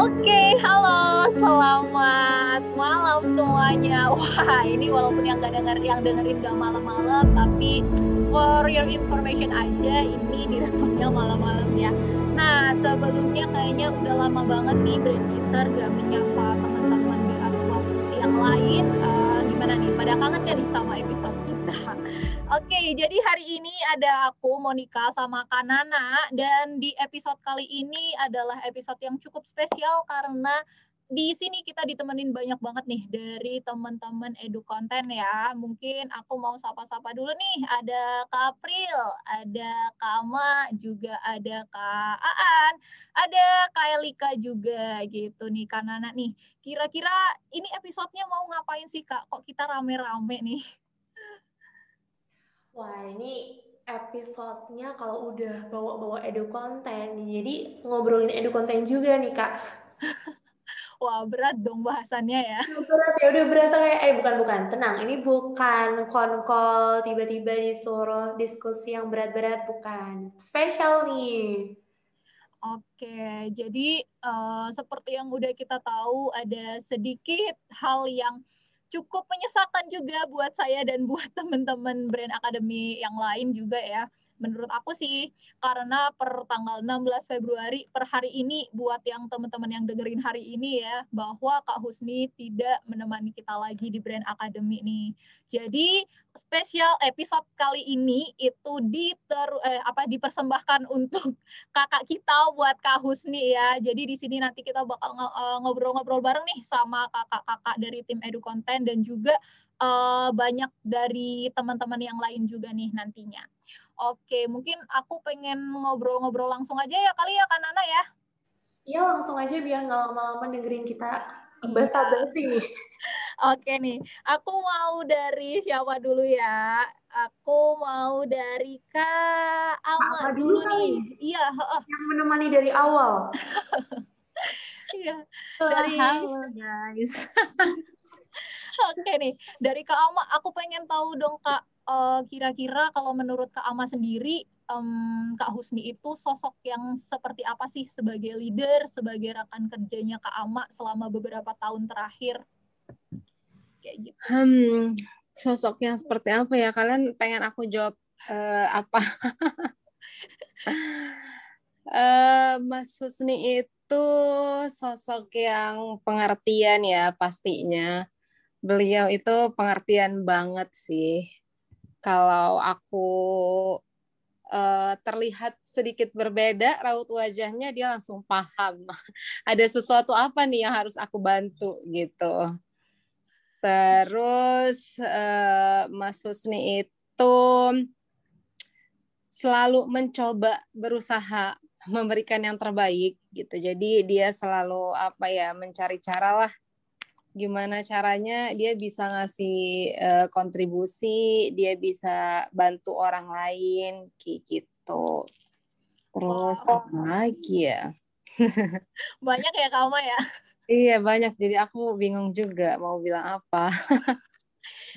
Oke, halo, selamat malam semuanya. Wah, ini walaupun yang gak denger, yang dengerin gak malam-malam, tapi for your information aja, ini direkamnya malam-malam ya. Nah, sebelumnya kayaknya udah lama banget nih Brand User gak menyapa teman-teman BA yang lain. Uh, gimana nih, pada kangen gak nih sama episode kita? Oke, jadi hari ini ada aku Monica sama Kanana dan di episode kali ini adalah episode yang cukup spesial karena di sini kita ditemenin banyak banget nih dari teman-teman edu konten ya. Mungkin aku mau sapa-sapa dulu nih. Ada Kak April, ada Kak Ama, juga ada Kak Aan, ada Kak Elika juga gitu nih Kak Nana nih. Kira-kira ini episodenya mau ngapain sih Kak? Kok kita rame-rame nih? Wah, ini episodenya kalau udah bawa-bawa edu konten, jadi ngobrolin edu konten juga nih, Kak. Wah, berat dong bahasannya ya. Berat ya, udah berasa kayak, eh bukan-bukan, tenang, ini bukan konkol tiba-tiba disuruh diskusi yang berat-berat, bukan. Spesial nih. Oke, jadi uh, seperti yang udah kita tahu, ada sedikit hal yang cukup menyesalkan juga buat saya dan buat teman-teman brand akademi yang lain juga ya menurut aku sih karena per tanggal 16 Februari per hari ini buat yang teman-teman yang dengerin hari ini ya bahwa Kak Husni tidak menemani kita lagi di Brand Academy nih. Jadi spesial episode kali ini itu diter eh, apa dipersembahkan untuk kakak kita buat Kak Husni ya. Jadi di sini nanti kita bakal eh, ngobrol-ngobrol bareng nih sama kakak-kakak dari tim Edu Konten dan juga uh, banyak dari teman-teman yang lain juga nih nantinya. Oke, mungkin aku pengen ngobrol-ngobrol langsung aja ya kali ya kan Nana ya? Iya langsung aja biar nggak lama-lama dengerin kita basa-basi nih. Oke nih, aku mau dari siapa dulu ya? Aku mau dari Kak Ama dulu, dulu nih. Iya, Yang menemani dari awal. Iya. dari Halo guys. Oke nih, dari Kak Ama aku pengen tahu dong Kak, uh, kira-kira kalau menurut Kak Ama sendiri, um, Kak Husni itu sosok yang seperti apa sih sebagai leader, sebagai rekan kerjanya Kak Ama selama beberapa tahun terakhir? Kayak gitu. Hmm, sosok yang seperti apa ya? Kalian pengen aku jawab uh, apa? uh, Mas Husni itu sosok yang pengertian ya pastinya. Beliau itu pengertian banget sih kalau aku uh, terlihat sedikit berbeda raut wajahnya dia langsung paham. Ada sesuatu apa nih yang harus aku bantu gitu. Terus uh, Mas Husni itu selalu mencoba berusaha memberikan yang terbaik gitu. Jadi dia selalu apa ya mencari cara lah gimana caranya dia bisa ngasih uh, kontribusi, dia bisa bantu orang lain kayak gitu. Terus wow. apa lagi ya? banyak ya kamu ya? Iya banyak, jadi aku bingung juga mau bilang apa.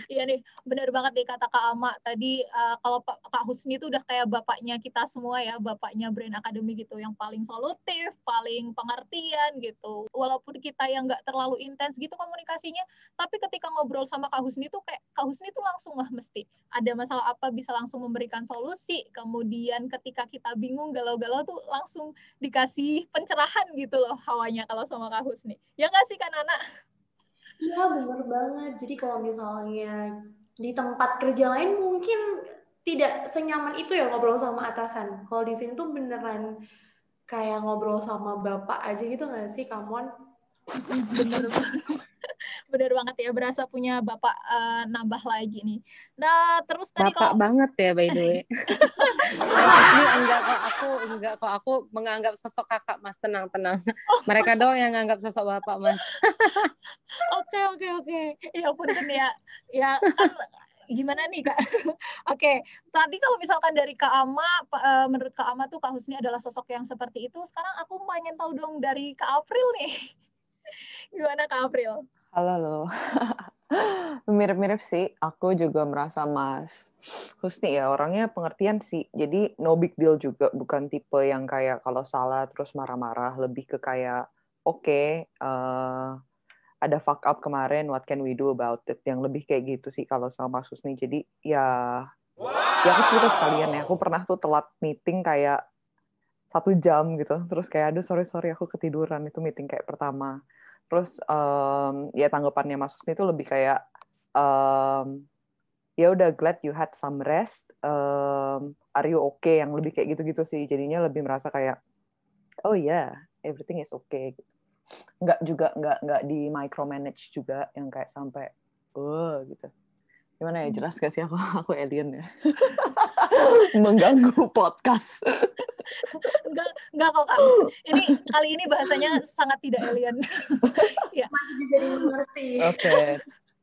Iya nih, benar banget deh kata Kak Ama tadi uh, kalau Pak Kak Husni itu udah kayak bapaknya kita semua ya, bapaknya Brain Academy gitu, yang paling solutif, paling pengertian gitu. Walaupun kita yang nggak terlalu intens gitu komunikasinya, tapi ketika ngobrol sama Kak Husni tuh kayak Kak Husni tuh langsung lah mesti ada masalah apa bisa langsung memberikan solusi. Kemudian ketika kita bingung galau-galau tuh langsung dikasih pencerahan gitu loh hawanya kalau sama Kak Husni. Ya nggak sih Kak Nana? Iya bener banget. Jadi kalau misalnya di tempat kerja lain mungkin tidak senyaman itu ya ngobrol sama atasan. Kalau di sini tuh beneran kayak ngobrol sama bapak aja gitu nggak sih, Kamon? Bener bener banget ya berasa punya bapak uh, nambah lagi nih. Nah terus tadi bapak kalau... banget ya by the way. ini enggak kok aku enggak kok aku menganggap sosok kakak mas tenang tenang. Oh. Mereka doang yang nganggap sosok bapak mas. Oke oke oke. Ya punten ya. Ya kan gimana nih kak? Oke, tadi kalau misalkan dari Kak Ama, eh, menurut Kak Ama tuh Kak Husni adalah sosok yang seperti itu. Sekarang aku pengen tahu dong dari Kak April nih. Gimana Kak April? Halo, halo. Mirip-mirip sih. Aku juga merasa Mas Husni ya orangnya pengertian sih. Jadi no big deal juga. Bukan tipe yang kayak kalau salah terus marah-marah. Lebih ke kayak oke okay, uh, ada fuck up kemarin what can we do about it yang lebih kayak gitu sih kalau sama Sus nih jadi ya ya aku cerita sekalian ya aku pernah tuh telat meeting kayak satu jam gitu terus kayak aduh sorry sorry aku ketiduran itu meeting kayak pertama terus um, ya tanggapannya Mas Husni itu lebih kayak um, ya udah glad you had some rest um, are you okay? Yang lebih kayak gitu-gitu sih. Jadinya lebih merasa kayak oh ya yeah, everything is okay gitu. Nggak juga nggak nggak di micromanage juga yang kayak sampai oh gitu. Gimana ya? Jelas gak sih aku aku alien ya mengganggu podcast. Enggak enggak kok kak. Ini kali ini bahasanya sangat tidak alien. Ya. Masih bisa dimengerti oke. Okay.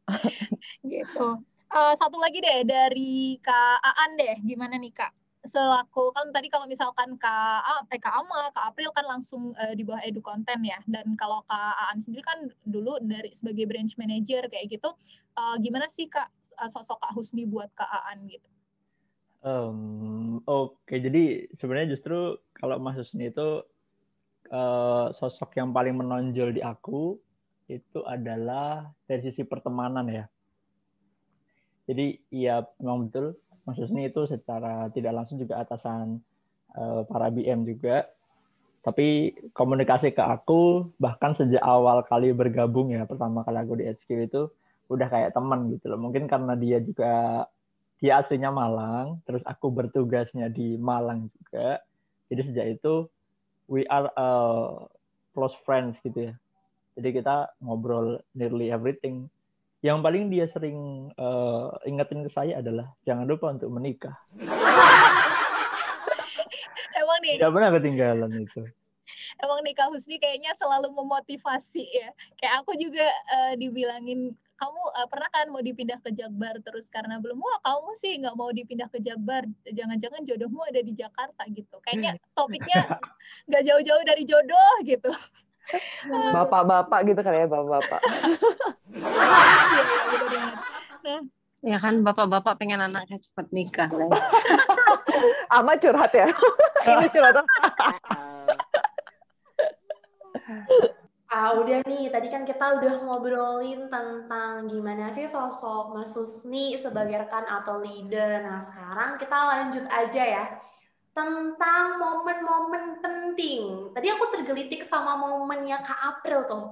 gitu. Uh, satu lagi deh dari kak Aan deh. Gimana nih kak? Selaku kan tadi kalau misalkan Kak eh, Kak Ama, Kak April kan langsung uh, di bawah edu konten ya. Dan kalau Kak Aan sendiri kan dulu dari sebagai branch manager kayak gitu, uh, gimana sih Kak sosok Kak Husni buat Kak Aan gitu? Um, Oke, okay. jadi sebenarnya justru kalau Mas Husni itu uh, sosok yang paling menonjol di aku itu adalah dari sisi pertemanan ya. Jadi iya memang betul Mas Husni itu secara tidak langsung juga atasan uh, para BM juga. Tapi komunikasi ke aku bahkan sejak awal kali bergabung ya pertama kali aku di HQ itu udah kayak teman gitu loh. Mungkin karena dia juga dia aslinya Malang, terus aku bertugasnya di Malang juga. Jadi sejak itu we are uh, close friends gitu ya. Jadi kita ngobrol nearly everything yang paling dia sering uh, ingetin ke saya adalah jangan lupa untuk menikah. Emang nih. Tidak pernah ketinggalan itu. Emang nikah Husni kayaknya selalu memotivasi ya. Kayak aku juga uh, dibilangin kamu uh, pernah kan mau dipindah ke Jakbar terus karena belum wah kamu sih nggak mau dipindah ke Jakbar jangan-jangan jodohmu ada di Jakarta gitu kayaknya topiknya nggak jauh-jauh dari jodoh gitu Bapak-bapak gitu kali ya, bapak-bapak. Ya kan bapak-bapak pengen anaknya cepat nikah, guys. Ama curhat ya. Ini curhat. Ah, udah nih, tadi kan kita udah ngobrolin tentang gimana sih sosok Mas Susni sebagai rekan atau leader. Nah, sekarang kita lanjut aja ya tentang momen-momen penting. Tadi aku tergelitik sama momennya Kak April tuh.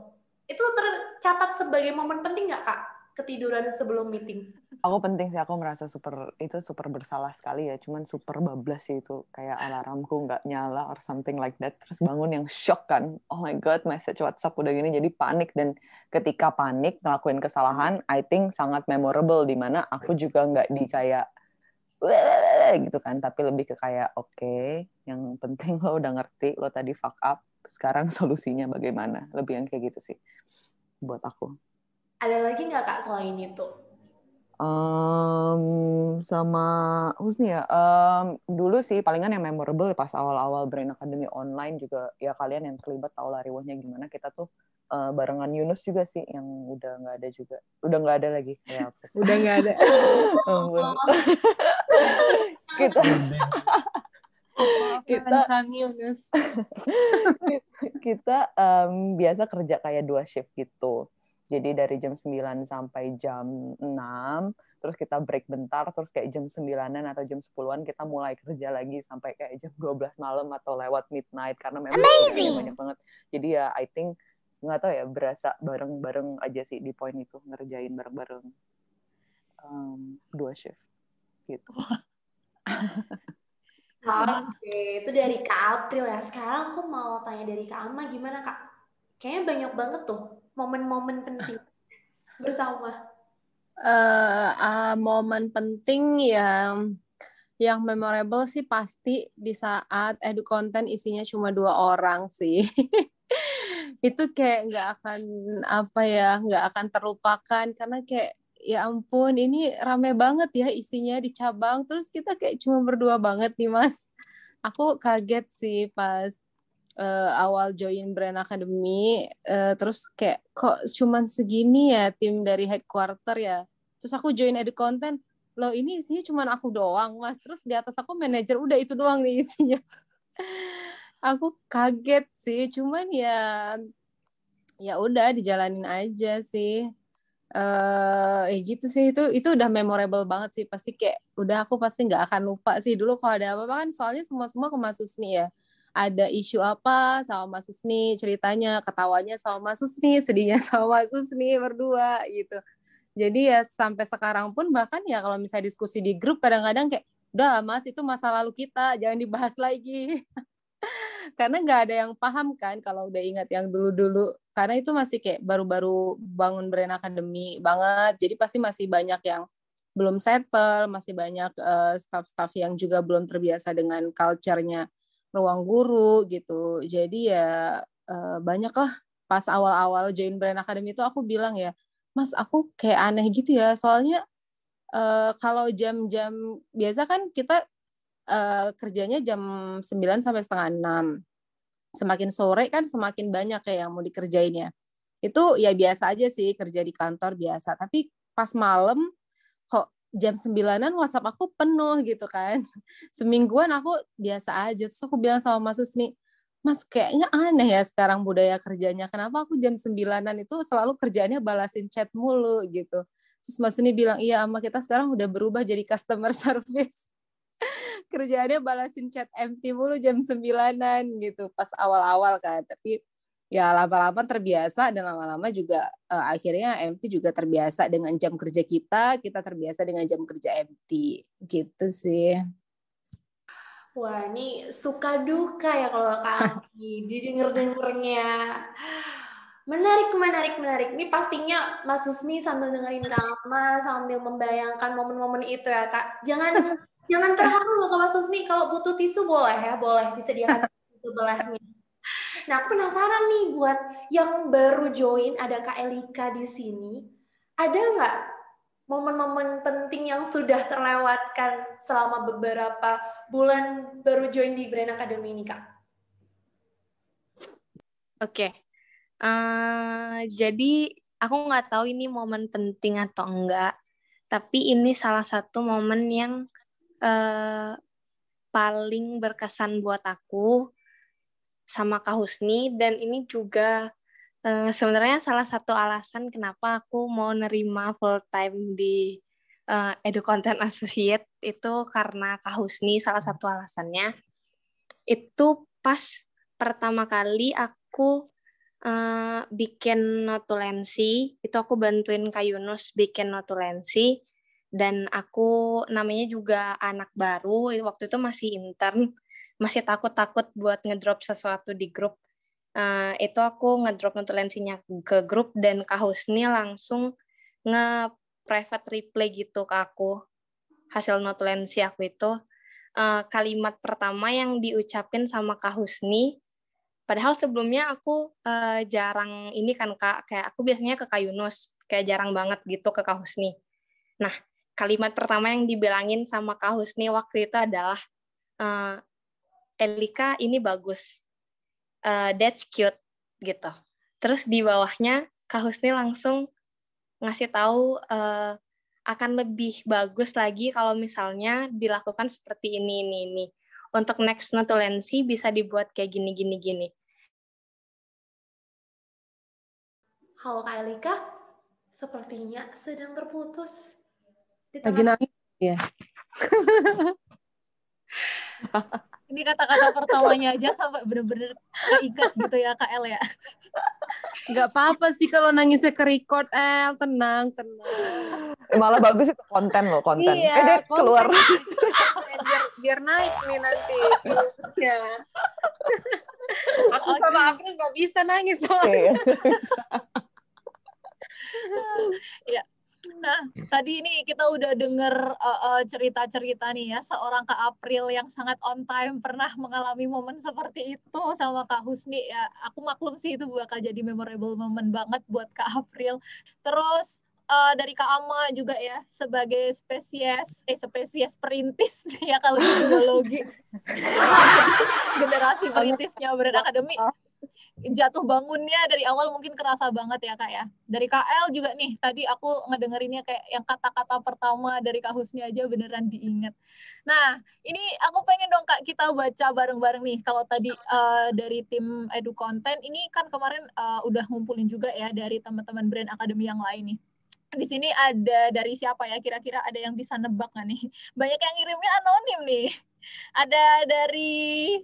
Itu tercatat sebagai momen penting nggak Kak? Ketiduran sebelum meeting. Aku penting sih, aku merasa super itu super bersalah sekali ya. Cuman super bablas sih itu kayak alarmku nggak nyala or something like that. Terus bangun yang shock kan. Oh my god, message WhatsApp udah gini jadi panik dan ketika panik ngelakuin kesalahan, I think sangat memorable di mana aku juga nggak di kayak gitu kan tapi lebih ke kayak oke okay, yang penting lo udah ngerti lo tadi fuck up sekarang solusinya bagaimana lebih yang kayak gitu sih buat aku ada lagi nggak kak selain itu? Um, sama Husni ya? Um, dulu sih palingan yang memorable pas awal-awal Brain Academy online juga ya kalian yang terlibat tahu lah riwahnya gimana. Kita tuh uh, barengan Yunus juga sih yang udah nggak ada juga. Udah nggak ada lagi. Ya udah nggak ada. Oh, kita kita Yunus. Kita um, biasa kerja kayak dua shift gitu jadi dari jam 9 sampai jam 6 terus kita break bentar terus kayak jam 9-an atau jam 10-an kita mulai kerja lagi sampai kayak jam 12 malam atau lewat midnight karena memang banyak banget jadi ya I think nggak tahu ya berasa bareng-bareng aja sih di poin itu ngerjain bareng-bareng um, dua shift gitu. Oke, itu dari Kak April ya. Sekarang aku mau tanya dari Kak Ama gimana Kak? Kayaknya banyak banget tuh momen-momen penting bersama. Uh, uh, momen penting yang yang memorable sih pasti di saat edu konten isinya cuma dua orang sih. itu kayak nggak akan apa ya nggak akan terlupakan karena kayak ya ampun ini rame banget ya isinya di cabang terus kita kayak cuma berdua banget nih mas aku kaget sih pas uh, awal join Brand Academy uh, terus kayak kok cuman segini ya tim dari headquarter ya? Terus aku join edu content loh ini isinya cuma aku doang mas. Terus di atas aku manajer udah itu doang nih isinya. Aku kaget sih cuman ya ya udah dijalanin aja sih. Eh uh, gitu sih itu itu udah memorable banget sih. Pasti kayak udah aku pasti nggak akan lupa sih. Dulu kalau ada apa-apa kan soalnya semua semua ke Mas Susni ya ada isu apa sama Mas Susni ceritanya ketawanya sama Mas Susni sedihnya sama Mas Susni berdua gitu. Jadi ya sampai sekarang pun bahkan ya kalau misalnya diskusi di grup kadang-kadang kayak udah mas itu masa lalu kita jangan dibahas lagi. Karena nggak ada yang paham kan kalau udah ingat yang dulu-dulu. Karena itu masih kayak baru-baru bangun brand academy banget. Jadi pasti masih banyak yang belum settle masih banyak uh, staff-staff yang juga belum terbiasa dengan culture-nya ruang guru gitu. Jadi ya uh, banyak lah pas awal-awal join brand academy itu aku bilang ya mas aku kayak aneh gitu ya. Soalnya uh, kalau jam-jam biasa kan kita uh, kerjanya jam 9 sampai setengah 6 semakin sore kan semakin banyak kayak yang mau dikerjain ya. Itu ya biasa aja sih kerja di kantor biasa. Tapi pas malam jam sembilanan WhatsApp aku penuh gitu kan semingguan aku biasa aja terus aku bilang sama Mas Susni Mas kayaknya aneh ya sekarang budaya kerjanya. Kenapa aku jam sembilanan itu selalu kerjanya balasin chat mulu gitu. Terus Mas ini bilang, iya sama kita sekarang udah berubah jadi customer service. kerjaannya balasin chat empty mulu jam sembilanan gitu pas awal-awal kan. Tapi ya lama-lama terbiasa dan lama-lama juga uh, akhirnya MT juga terbiasa dengan jam kerja kita, kita terbiasa dengan jam kerja MT gitu sih. Wah, ini suka duka ya kalau Kak didengar-dengarnya. Menarik, menarik, menarik. Ini pastinya Mas Susmi sambil dengerin Kama, sambil membayangkan momen-momen itu ya, Kak. Jangan jangan terharu loh Kak Mas Susmi. Kalau butuh tisu boleh ya, boleh disediakan tisu belahnya. Nah, aku penasaran nih buat yang baru join, ada Kak Elika di sini. Ada nggak momen-momen penting yang sudah terlewatkan selama beberapa bulan baru join di Brand Academy ini, Kak? Oke. Okay. Uh, eh, jadi aku nggak tahu ini momen penting atau enggak, tapi ini salah satu momen yang uh, paling berkesan buat aku sama Kak Husni dan ini juga uh, sebenarnya salah satu alasan kenapa aku mau nerima full time di uh, Edu Content Associate itu karena Kak Husni salah satu alasannya. Itu pas pertama kali aku uh, bikin notulensi itu aku bantuin Kak Yunus bikin notulensi dan aku namanya juga anak baru waktu itu masih intern masih takut-takut buat ngedrop sesuatu di grup. Uh, itu aku ngedrop notulensinya ke grup dan Kak Husni langsung nge private replay gitu ke aku hasil notulensi aku itu. Uh, kalimat pertama yang diucapin sama Kak Husni padahal sebelumnya aku uh, jarang ini kan Kak kayak aku biasanya ke Kak Yunus kayak jarang banget gitu ke Kak Husni. Nah kalimat pertama yang dibilangin sama Kak Husni waktu itu adalah uh, Elika ini bagus uh, that's cute gitu. Terus di bawahnya Kak Husni langsung ngasih tahu uh, akan lebih bagus lagi kalau misalnya dilakukan seperti ini ini ini. Untuk next notulensi bisa dibuat kayak gini gini gini. Halo Kak Elika, sepertinya sedang terputus. Lagi nangis ya. Ini kata-kata pertamanya aja sampai bener-bener keikat gitu ya Kak El ya. Gak apa-apa sih kalau nangisnya ke record, El. Tenang, tenang. Malah bagus itu konten loh, konten. Iya, eh, deh, keluar. biar, biar naik nih nanti viewsnya. Aku okay. sama April gak bisa nangis soalnya. Iya. Nah, tadi ini kita udah denger uh, uh, cerita-cerita nih ya seorang Kak April yang sangat on time pernah mengalami momen seperti itu sama Kak Husni ya. Aku maklum sih itu bakal jadi memorable moment banget buat Kak April. Terus uh, dari Kak Ama juga ya sebagai spesies eh spesies perintis ya kalau di biologi generasi perintisnya Brand Academy jatuh bangunnya dari awal mungkin kerasa banget ya kak ya. Dari KL juga nih, tadi aku ngedengerinnya kayak yang kata-kata pertama dari Kak Husni aja beneran diinget. Nah, ini aku pengen dong kak kita baca bareng-bareng nih. Kalau tadi uh, dari tim Edu Content, ini kan kemarin uh, udah ngumpulin juga ya dari teman-teman brand akademi yang lain nih di sini ada dari siapa ya kira-kira ada yang bisa nebak nggak nih banyak yang ngirimnya anonim nih ada dari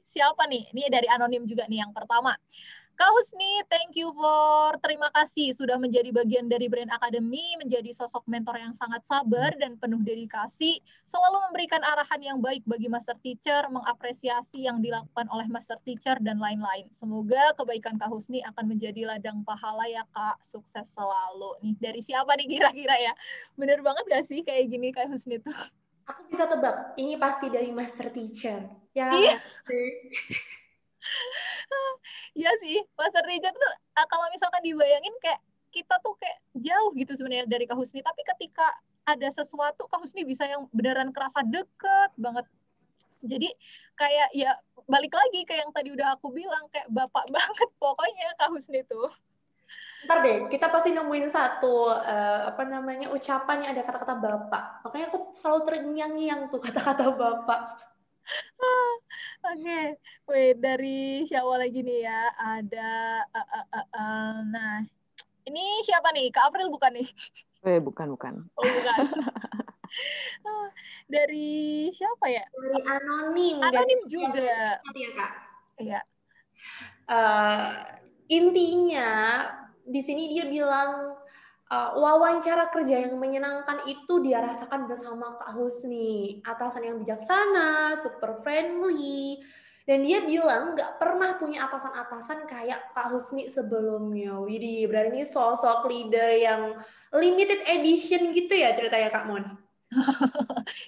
siapa nih ini dari anonim juga nih yang pertama Kak Husni, thank you for terima kasih sudah menjadi bagian dari Brand Academy, menjadi sosok mentor yang sangat sabar dan penuh dedikasi, selalu memberikan arahan yang baik bagi master teacher, mengapresiasi yang dilakukan oleh master teacher dan lain-lain. Semoga kebaikan Kak Husni akan menjadi ladang pahala ya Kak, sukses selalu. Nih dari siapa nih kira-kira ya? Bener banget gak sih kayak gini Kak Husni tuh? Aku bisa tebak, ini pasti dari master teacher. Ya, iya. Iya sih, Master Richard tuh ah, kalau misalkan dibayangin kayak kita tuh kayak jauh gitu sebenarnya dari Kak Husni, tapi ketika ada sesuatu Kak Husni bisa yang beneran kerasa deket banget. Jadi kayak ya balik lagi kayak yang tadi udah aku bilang kayak bapak banget pokoknya Kak Husni tuh. Ntar deh, kita pasti nemuin satu uh, apa namanya ucapan yang ada kata-kata bapak. Makanya aku selalu terngiang-ngiang tuh kata-kata bapak. Oke, okay. wait dari siapa lagi nih ya? Ada, uh, uh, uh, uh, nah ini siapa nih? Kak April bukan nih? Eh bukan bukan. Oh bukan. dari siapa ya? Dari anonim. Anonim dari juga. Iya kak. Iya. Uh, intinya di sini dia bilang uh, wawancara kerja yang menyenangkan itu dia rasakan bersama Kak Husni. Atasan yang bijaksana, super friendly, dan dia bilang nggak pernah punya atasan-atasan kayak Kak Husni sebelumnya. Widih, berarti ini sosok leader yang limited edition gitu ya ceritanya Kak Mon?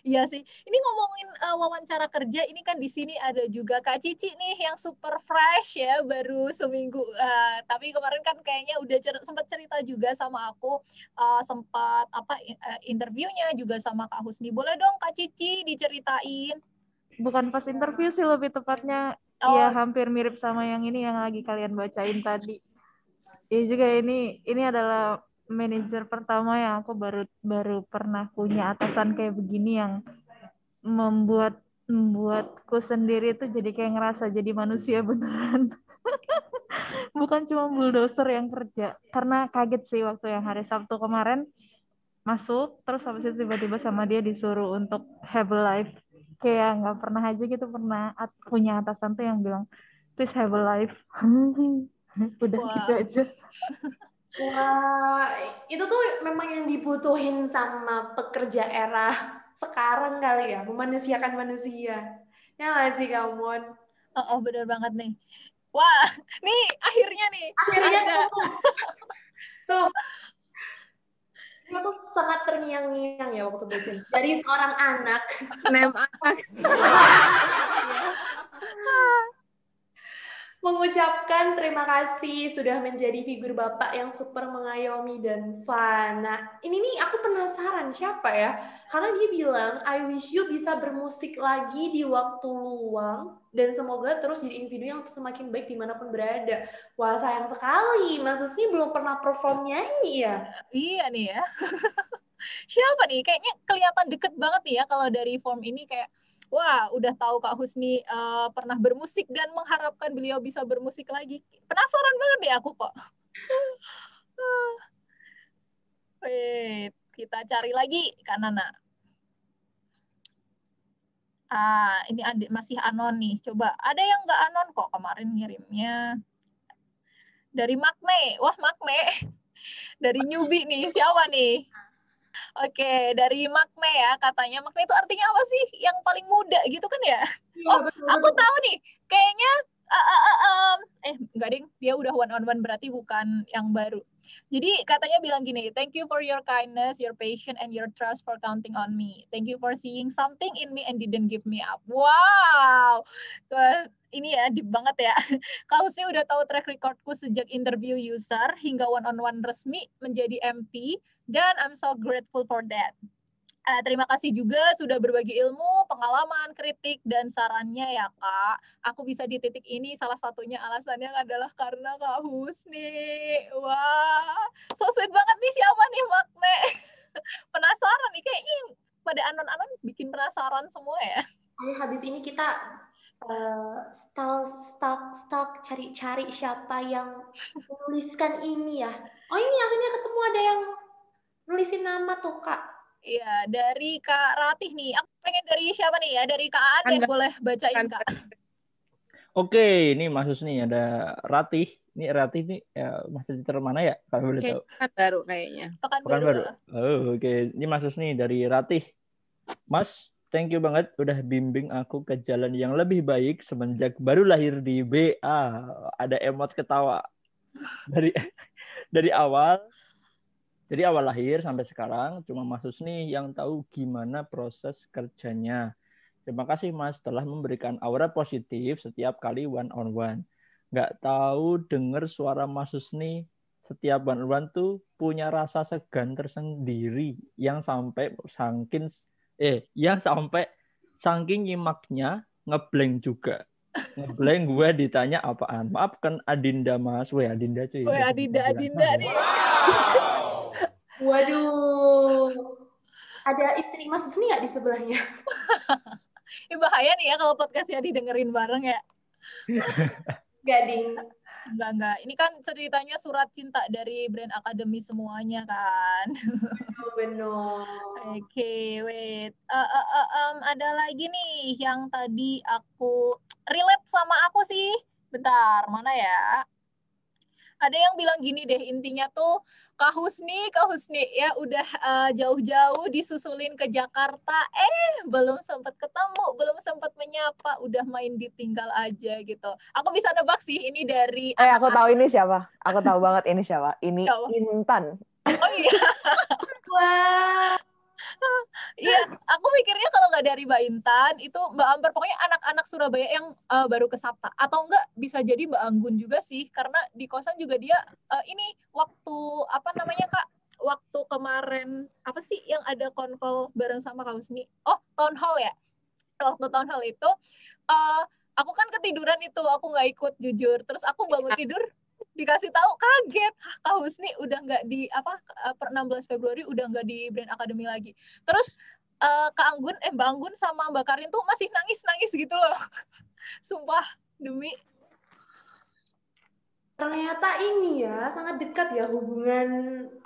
Iya sih. Ini ngomongin uh, wawancara kerja, ini kan di sini ada juga Kak Cici nih yang super fresh ya, baru seminggu. Uh, tapi kemarin kan kayaknya udah cer sempat cerita juga sama aku, uh, sempat apa uh, interviewnya juga sama Kak Husni. Boleh dong Kak Cici diceritain? Bukan pas interview sih lebih tepatnya oh. ya hampir mirip sama yang ini yang lagi kalian bacain tadi. Iya juga ini ini adalah manajer pertama yang aku baru baru pernah punya atasan kayak begini yang membuat membuatku sendiri itu jadi kayak ngerasa jadi manusia beneran. Bukan cuma bulldozer yang kerja karena kaget sih waktu yang hari Sabtu kemarin masuk terus habis itu tiba-tiba sama dia disuruh untuk have a life. Kayak nggak pernah aja gitu pernah at punya atasan tuh yang bilang please have a life. Udah wow. gitu aja Wah, itu tuh memang yang dibutuhin sama pekerja era sekarang kali ya, memanusiakan manusia. Ya nggak sih, kamu? Oh, oh, bener banget nih. Wah, nih akhirnya nih. Akhirnya tuh. tuh. Aku sangat terngiang-ngiang ya waktu baca. Dari seorang anak. Nem anak. mengucapkan terima kasih sudah menjadi figur bapak yang super mengayomi dan fun. Nah, ini nih aku penasaran siapa ya? Karena dia bilang, I wish you bisa bermusik lagi di waktu luang dan semoga terus jadi individu yang semakin baik di mana pun berada. Wah, sayang sekali, Mas Usni belum pernah perform nyanyi ya? Iya nih ya. siapa nih? Kayaknya kelihatan deket banget nih ya kalau dari form ini kayak wah udah tahu Kak Husni uh, pernah bermusik dan mengharapkan beliau bisa bermusik lagi. Penasaran banget deh aku kok. Wait, kita cari lagi Kak Nana. Ah, ini ada, masih anon nih. Coba, ada yang nggak anon kok kemarin ngirimnya. Dari Makne. Wah, Makne. Dari newbie nih. Siapa nih? Oke, dari makna ya katanya. Makna itu artinya apa sih? Yang paling muda gitu kan ya? ya oh, betul, aku tahu nih. Kayaknya uh, uh, uh, um, eh enggak ding, dia udah one on one berarti bukan yang baru. Jadi katanya bilang gini, thank you for your kindness, your patience, and your trust for counting on me. Thank you for seeing something in me and didn't give me up. Wow, ini ya deep banget ya. Kau sih udah tahu track recordku sejak interview user hingga one on one resmi menjadi MP dan I'm so grateful for that. Uh, terima kasih juga sudah berbagi ilmu, pengalaman, kritik, dan sarannya ya kak. Aku bisa di titik ini salah satunya alasannya adalah karena Kak Husni. Wah, so sweet banget nih siapa nih Makne? penasaran nih kayaknya pada anon-anon bikin penasaran semua ya. Ayo habis ini kita uh, stalk stalk stalk cari-cari siapa yang menuliskan ini ya. Oh ini akhirnya ketemu ada yang nulisin nama tuh kak Iya, dari Kak Ratih nih. Aku pengen dari siapa nih ya? Dari Kak Ade kan, boleh bacain Kak. Oke, ini Mas nih ada Ratih. Ini Ratih nih ya, masih di mana ya? Kalau boleh tahu. Pekan baru kayaknya. Pekan, Pekan baru. baru. Oh, oke. Okay. Ini Mas nih dari Ratih. Mas, thank you banget udah bimbing aku ke jalan yang lebih baik semenjak baru lahir di BA. Ada emot ketawa. Dari dari awal jadi awal lahir sampai sekarang cuma Mas Husni yang tahu gimana proses kerjanya. Terima kasih Mas telah memberikan aura positif setiap kali one on one. Nggak tahu dengar suara Mas Husni setiap one on one tuh punya rasa segan tersendiri yang sampai sangkin eh yang sampai saking nyimaknya ngeblank juga ngeblank gue ditanya apaan maaf kan Adinda mas Weh Adinda cuy Weh Adinda Adinda nih Waduh. Ada istri Mas Husni nggak di sebelahnya? Ini bahaya nih ya kalau podcastnya didengerin bareng ya. Gading. Enggak, enggak. Ini kan ceritanya surat cinta dari brand akademi semuanya kan. Benar. Oke, okay, wait. Uh, uh, uh, um, ada lagi nih yang tadi aku relate sama aku sih. Bentar, mana ya? Ada yang bilang gini deh, intinya tuh Kak Husni, Kak Husni ya udah uh, jauh-jauh disusulin ke Jakarta, eh belum sempat ketemu, belum sempat menyapa, udah main ditinggal aja gitu. Aku bisa nebak sih ini dari Eh aku tahu ini siapa. Aku tahu banget ini siapa. Ini siapa? Intan. Oh iya. Wah. Iya, aku mikirnya kalau nggak dari Mbak Intan itu Mbak Amber pokoknya anak-anak Surabaya yang uh, baru ke Sabta atau enggak bisa jadi Mbak Anggun juga sih karena di kosan juga dia uh, ini waktu apa namanya Kak waktu kemarin apa sih yang ada konkol bareng sama Kak Husni? Oh, town hall ya. Waktu town hall itu uh, aku kan ketiduran itu, aku nggak ikut jujur. Terus aku bangun iya. tidur dikasih tahu kaget. Kak Husni udah nggak di apa eh, per 16 Februari udah nggak di Brand Academy lagi. Terus uh, Kak Anggun eh Mbak Anggun sama Mbak Karin tuh masih nangis nangis gitu loh. Sumpah demi ternyata ini ya sangat dekat ya hubungan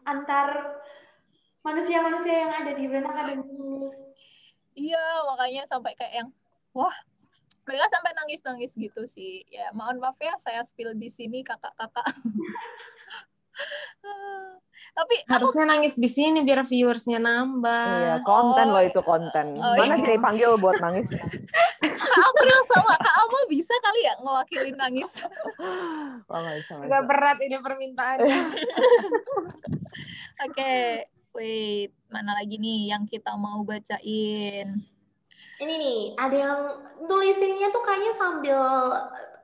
antar manusia-manusia yang ada di Brand Academy iya makanya sampai kayak yang wah mereka sampai nangis-nangis gitu sih. Ya, mohon maaf ya saya spill di sini kakak-kakak. Tapi harusnya aku... nangis di sini biar viewersnya nambah. Iya, konten oh. loh itu konten. Oh, Mana iya. panggil buat nangis? Kak April sama Kak Alma bisa kali ya ngewakilin nangis. Oh, Gak berat ini permintaannya. Oke, okay. wait, mana lagi nih yang kita mau bacain? Ini nih ada yang tulisinnya tuh kayaknya sambil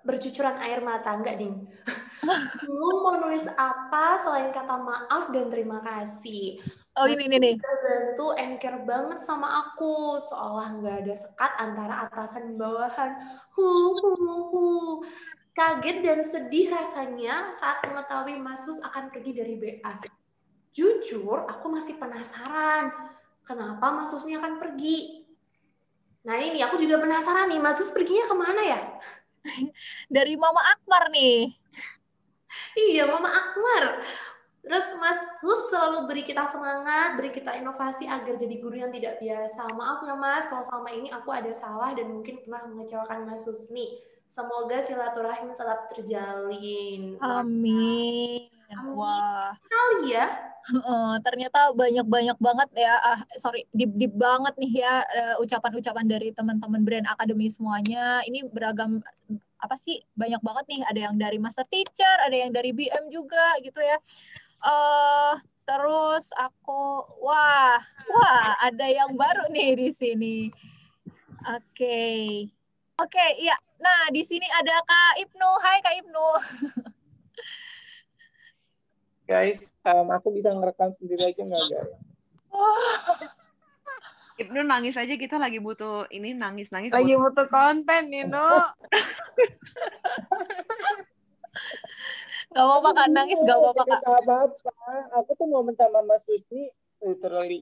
bercucuran air mata. Enggak ding lu mau nulis apa selain kata maaf dan terima kasih. Oh ini ini nih bantu anchor banget sama aku. Seolah nggak ada sekat antara atasan dan bawahan. Hu hu hu. Kaget dan sedih rasanya saat mengetahui Masus akan pergi dari BA jujur aku masih penasaran kenapa Masusnya akan pergi Nah ini aku juga penasaran nih, Mas Sus perginya ke mana ya? Dari Mama Akbar nih. iya, Mama Akbar. Terus Mas Hus selalu beri kita semangat, beri kita inovasi agar jadi guru yang tidak biasa. Maaf ya Mas, kalau selama ini aku ada salah dan mungkin pernah mengecewakan Mas Husni. Semoga silaturahim tetap terjalin. Amin. Amin. Wah. Kali ya. Ternyata banyak-banyak banget ya, uh, sorry, deep-deep banget nih ya uh, ucapan-ucapan dari teman-teman brand akademi semuanya. Ini beragam apa sih? Banyak banget nih. Ada yang dari master teacher, ada yang dari BM juga gitu ya. Uh, terus aku, wah, wah, ada yang baru nih di sini. Oke, okay. oke, okay, iya. Nah, di sini ada Kak Ibnu. Hai Kak Ibnu. guys, um, aku bisa ngerekam sendiri aja nggak guys? Ibnu nangis aja kita lagi butuh ini nangis nangis. Lagi butuh konten nih, No. Gak apa-apa kan nangis, gak apa-apa kak. Apa-apa. Aku tuh momen sama Mas Susni literally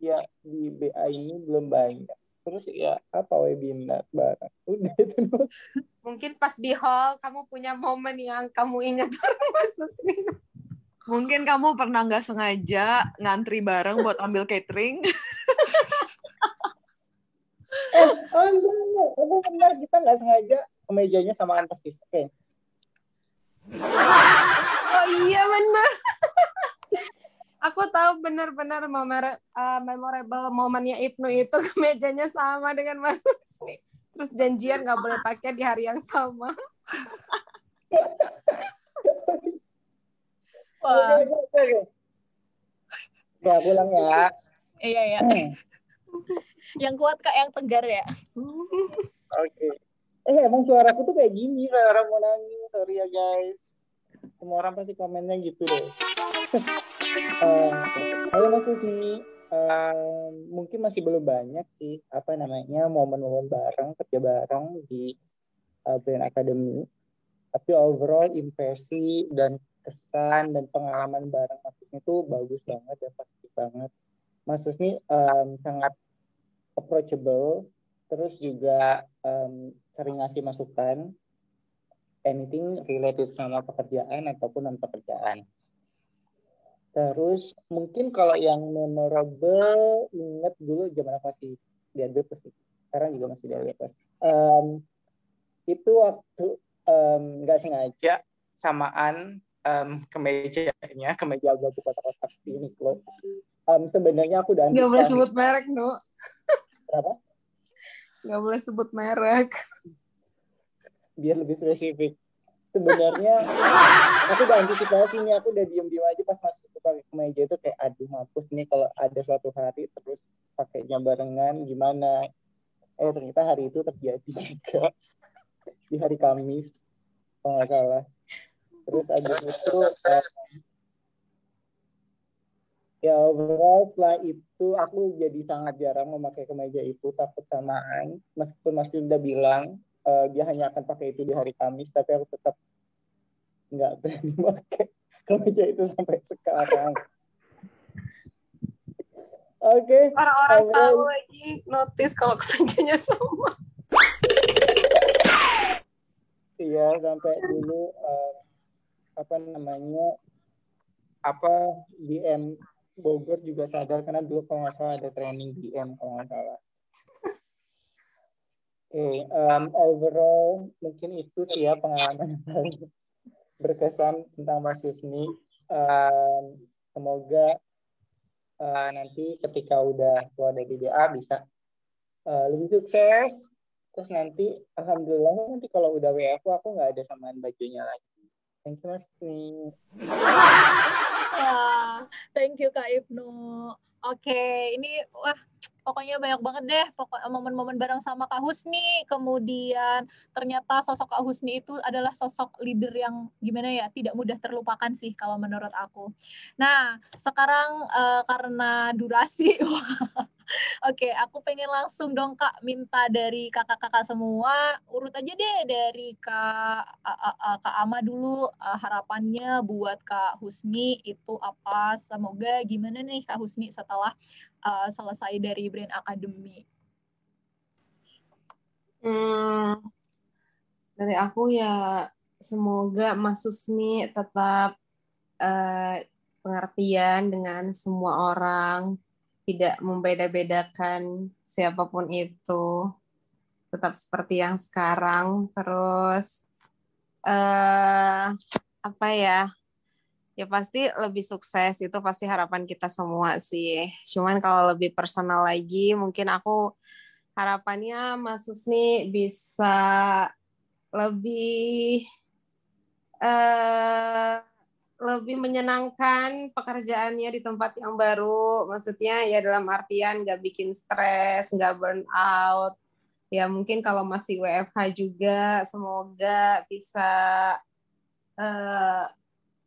ya di BA ini belum banyak. Terus ya apa webinar bareng. Udah itu. Mungkin pas di hall kamu punya momen yang kamu ingat Mas Susni. Mungkin kamu pernah nggak sengaja ngantri bareng buat ambil catering. eh, oh enggak, enggak. Aku benar kita nggak sengaja kemejanya samaan persis. Oke. Oh iya benar. Aku tahu benar-benar momen uh, memorable momennya Ibnu itu kemejanya sama dengan Mas Susni. Terus janjian nggak boleh pakai di hari yang sama. Wah. Ya, pulang ya. iya ya. Yang kuat kak, yang tegar ya. Oke. Eh, emang suaraku tuh kayak gini, kayak orang mau nangis. Sorry ya, guys. Semua orang pasti komennya gitu deh. halo Mas Sufi. Um, mungkin masih belum banyak sih, apa namanya, momen-momen bareng, kerja bareng di uh, Brand Academy. Tapi overall impresi dan kesan dan pengalaman bareng Mas Husni itu bagus banget ya, pasti banget. Mas Husni um, sangat approachable, terus juga um, sering ngasih masukan anything related sama pekerjaan ataupun non pekerjaan. Terus mungkin kalau yang memorable inget dulu zaman aku masih di Adbepes sih. Sekarang juga masih di Adbepes. Um, itu waktu nggak um, sengaja samaan um, kemejanya, kemeja abu kotak-kotak ini loh. Um, sebenarnya aku udah Gak boleh sebut merek, No. Kenapa? Gak boleh sebut merek. Biar lebih spesifik. Sebenarnya aku udah antisipasinya, aku udah diem-diem aja pas masuk ke pakai kemeja itu kayak aduh mampus nih kalau ada suatu hari terus pakainya barengan gimana. Eh ternyata hari itu terjadi juga di hari Kamis kalau nggak salah. Terus abis itu uh, ya overall setelah itu aku jadi sangat jarang memakai kemeja itu takut samaan meskipun Mas udah bilang uh, dia hanya akan pakai itu di hari Kamis tapi aku tetap nggak berani pakai kemeja itu sampai sekarang. Oke. Okay. Orang-orang tahu lagi notice kalau kemejanya sama. Iya sampai dulu uh, apa namanya apa DM Bogor juga sadar karena dulu kalau salah ada training DM kalau nggak salah. Oke, okay, um, overall mungkin itu sih ya pengalaman paling berkesan tentang Mas Yusni. Um, semoga uh, nanti ketika udah keluar dari BA bisa uh, lebih sukses. Terus nanti, alhamdulillah nanti kalau udah WFU aku nggak ada samaan bajunya lagi. Thank you Mas. Wah, thank you Kak Ibnu. Oke, ini wah pokoknya banyak banget deh pokok momen-momen bareng sama Kak Husni. Kemudian ternyata sosok Kak Husni itu adalah sosok leader yang gimana ya tidak mudah terlupakan sih kalau menurut aku. Nah sekarang uh, karena durasi, Oke, aku pengen langsung dong Kak minta dari kakak-kakak semua urut aja deh dari Kak Kak Ama dulu uh, harapannya buat Kak Husni itu apa? Semoga gimana nih Kak Husni setelah uh, selesai dari Brand Academy? Hmm, dari aku ya semoga Mas Husni tetap uh, pengertian dengan semua orang tidak membeda-bedakan siapa pun itu. Tetap seperti yang sekarang. Terus uh, apa ya? Ya pasti lebih sukses itu pasti harapan kita semua sih. Cuman kalau lebih personal lagi mungkin aku harapannya Mas Susni bisa lebih uh, lebih menyenangkan pekerjaannya di tempat yang baru. Maksudnya ya dalam artian nggak bikin stres, nggak burn out. Ya mungkin kalau masih WFH juga, semoga bisa uh,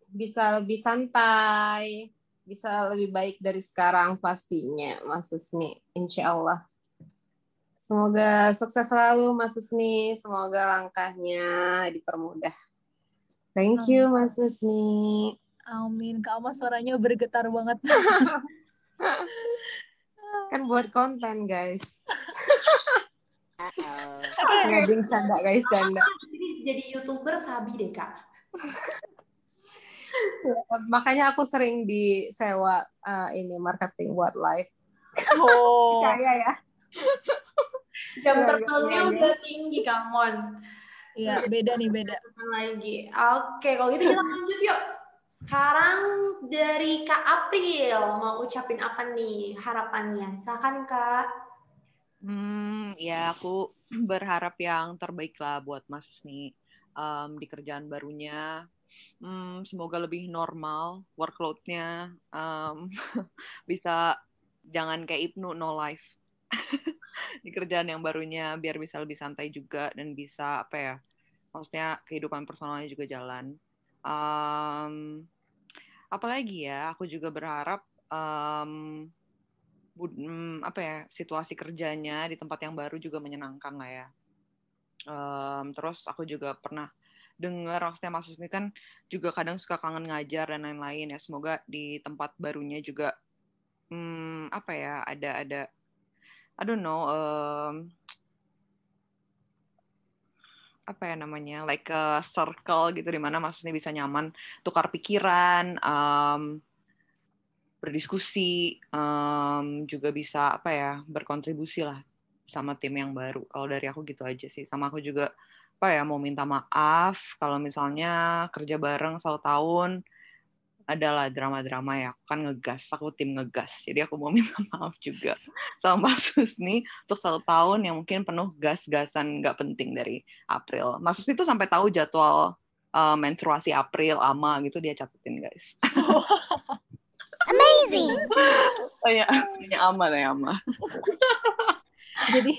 bisa lebih santai, bisa lebih baik dari sekarang pastinya Mas Susni insya Allah semoga sukses selalu Mas Susni semoga langkahnya dipermudah thank you Mas Susni Amin. Kak Ama suaranya bergetar banget. Kan buat konten guys. Nggak canda guys canda. Jadi jadi youtuber sabi deh kak. Makanya aku sering disewa uh, ini marketing buat live. Oh. Percaya ya. Jam terbangnya udah tinggi kamon iya beda nih beda lagi oke kalau gitu kita lanjut yuk sekarang dari Kak April mau ucapin apa nih harapannya? Silakan Kak. Hmm, ya aku berharap yang terbaik lah buat Mas nih um, di kerjaan barunya. Hmm, semoga lebih normal workload-nya um, bisa jangan kayak Ibnu no life di kerjaan yang barunya biar bisa lebih santai juga dan bisa apa ya maksudnya kehidupan personalnya juga jalan. Um, apalagi ya aku juga berharap um, apa ya situasi kerjanya di tempat yang baru juga menyenangkan lah ya. Um, terus aku juga pernah dengar maksudnya Mas ini kan juga kadang suka kangen ngajar dan lain-lain ya. Semoga di tempat barunya juga um, apa ya ada ada I don't know um, apa ya namanya like a circle gitu di mana maksudnya bisa nyaman tukar pikiran um, berdiskusi um, juga bisa apa ya berkontribusi lah sama tim yang baru. Kalau dari aku gitu aja sih. Sama aku juga apa ya mau minta maaf kalau misalnya kerja bareng satu tahun adalah drama-drama ya. Aku kan ngegas, aku tim ngegas. Jadi aku mau minta maaf juga sama Mbak Susni untuk satu tahun yang mungkin penuh gas-gasan nggak penting dari April. Mbak Susni tuh sampai tahu jadwal uh, menstruasi April, ama gitu dia catetin guys. Amazing. oh ya, ama ya ama jadi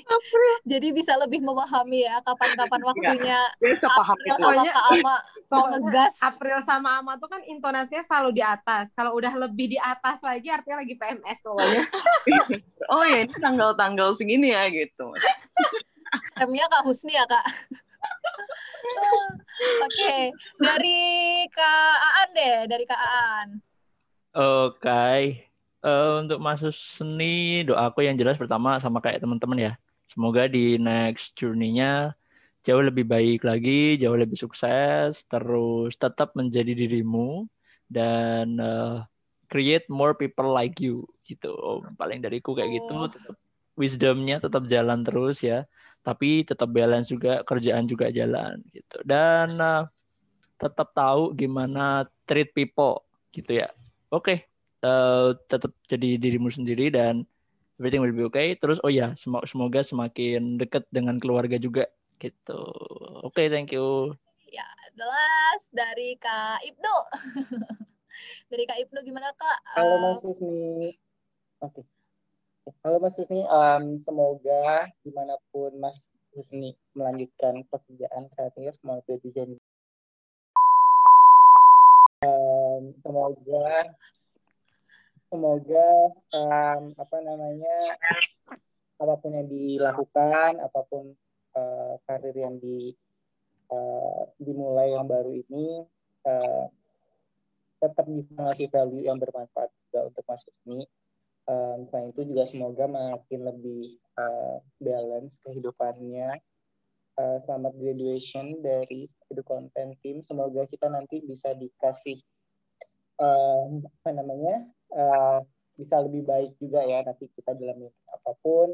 jadi bisa lebih memahami ya kapan-kapan iya. waktunya paham itu pokoknya ama ngegas. April sama ama tuh kan intonasinya selalu di atas. Kalau udah lebih di atas lagi artinya lagi PMS pokoknya. Oh ya ini tanggal-tanggal segini ya gitu. Temnya kak Husni ya kak? Oke, okay. dari Kak Aan deh, dari Kak Aan. Oke, okay uh, untuk masuk seni doaku yang jelas pertama sama kayak teman-teman ya. Semoga di next journey-nya jauh lebih baik lagi jauh lebih sukses terus tetap menjadi dirimu dan uh, create more people like you gitu paling dariku kayak gitu oh. tetap wisdomnya tetap jalan terus ya tapi tetap balance juga kerjaan juga jalan gitu dan uh, tetap tahu gimana treat people gitu ya oke okay uh, tetap jadi dirimu sendiri dan everything will be okay. Terus oh ya, semoga semakin dekat dengan keluarga juga gitu. Oke, okay, thank you. Ya, the last dari Kak Ibnu. dari Kak Ibnu gimana Kak? Halo Mas Susni. Oke. Okay. Halo Mas Susni, um, semoga di mana pun Mas Susni melanjutkan pekerjaan karir mau itu desain um, semoga semoga um, apa namanya apa pun yang dilakukan apa pun uh, karir yang di uh, dimulai yang baru ini uh, tetap bisa ngasih value yang bermanfaat juga untuk Mas Husni. Um, selain itu juga semoga makin lebih uh, balance kehidupannya. Uh, selamat graduation dari Edu Content Team. Semoga kita nanti bisa dikasih uh, apa namanya uh, bisa lebih baik juga ya nanti kita dalam apa pun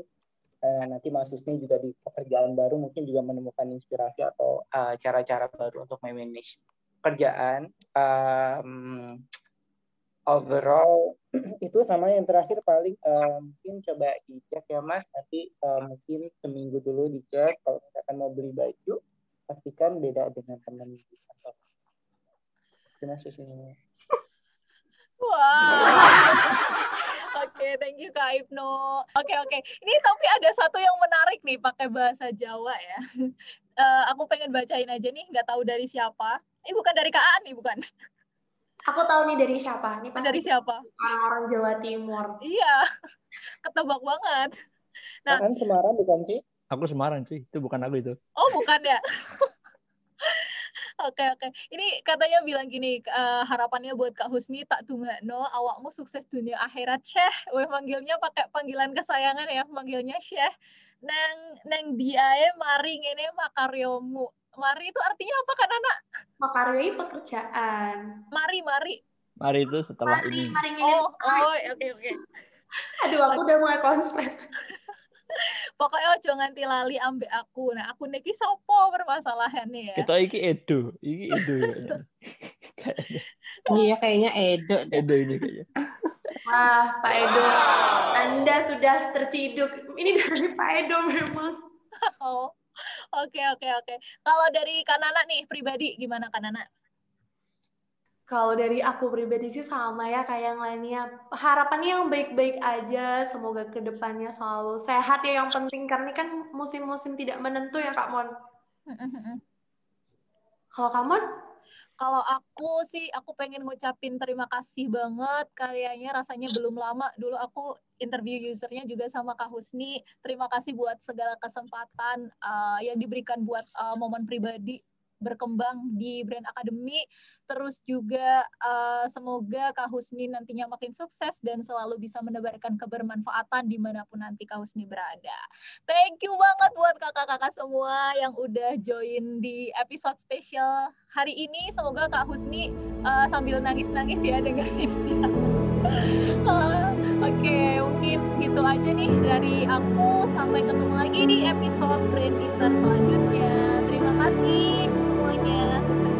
uh, nanti Mas Husni juga di pekerjaan baru mungkin juga menemukan inspirasi atau eh, cara-cara uh, baru untuk memanage kerjaan um, overall itu sama yang terakhir paling uh, mungkin coba dicek ya Mas nanti uh, mungkin seminggu dulu dicek kalau misalkan mau beli baju pastikan beda dengan teman kasih. Wow. Oke, okay, thank you Kak Ibnu. Oke, okay, oke. Okay. Ini tapi ada satu yang menarik nih pakai bahasa Jawa ya. Uh, aku pengen bacain aja nih, nggak tahu dari siapa. Eh bukan dari Kak Aan nih, bukan. Aku tahu nih dari siapa. Nih pasti Dari siapa? orang-orang Jawa Timur. Iya, ketebak banget. Nah, Kan Semarang bukan sih? Aku Semarang cuy, itu bukan aku itu. oh bukan ya? Oke oke. Ini katanya bilang gini, eh, harapannya buat Kak Husni tak no awakmu sukses dunia akhirat Syekh. Weh manggilnya pakai panggilan kesayangan ya, manggilnya Syekh. Neng neng diae mari ngene makaryomu. Mari itu artinya apa kan anak? Makaryoi pekerjaan. Mari mari. Mari itu setelah Mari, ini. mari. Oh oh oke oke. Aduh, aku udah mulai konslet. Pokoknya ojo nganti lali ambek aku. Nah, aku niki sopo permasalahannya ya. Kita iki Edo, iki Edo kayaknya. Iya kayaknya Edo deh. Edo ini kayaknya. Wah, Pak Edo, Anda sudah terciduk. Ini dari Pak Edo memang. Oh, oke oke oke. Kalau dari Kanana nih pribadi gimana Kanana? Kalau dari aku pribadi sih sama ya kayak yang lainnya. Harapannya yang baik-baik aja. Semoga ke depannya selalu sehat ya yang penting. Karena ini kan musim-musim tidak menentu ya Kak Mon. Kalau Kak Mon? Kalau aku sih aku pengen ngucapin terima kasih banget. Kayaknya rasanya belum lama dulu aku interview usernya juga sama Kak Husni. Terima kasih buat segala kesempatan uh, yang diberikan buat uh, momen pribadi berkembang di Brand Academy. Terus juga uh, semoga Kak Husni nantinya makin sukses dan selalu bisa menebarkan kebermanfaatan di mana pun nanti Kak Husni berada. Thank you banget buat kakak-kakak semua yang udah join di episode spesial hari ini. Semoga Kak Husni uh, sambil nangis-nangis ya dengerin. uh, Oke, okay, mungkin gitu aja nih dari aku. Sampai ketemu lagi di episode Brand Teaser selanjutnya. Terima kasih semuanya. Sukses.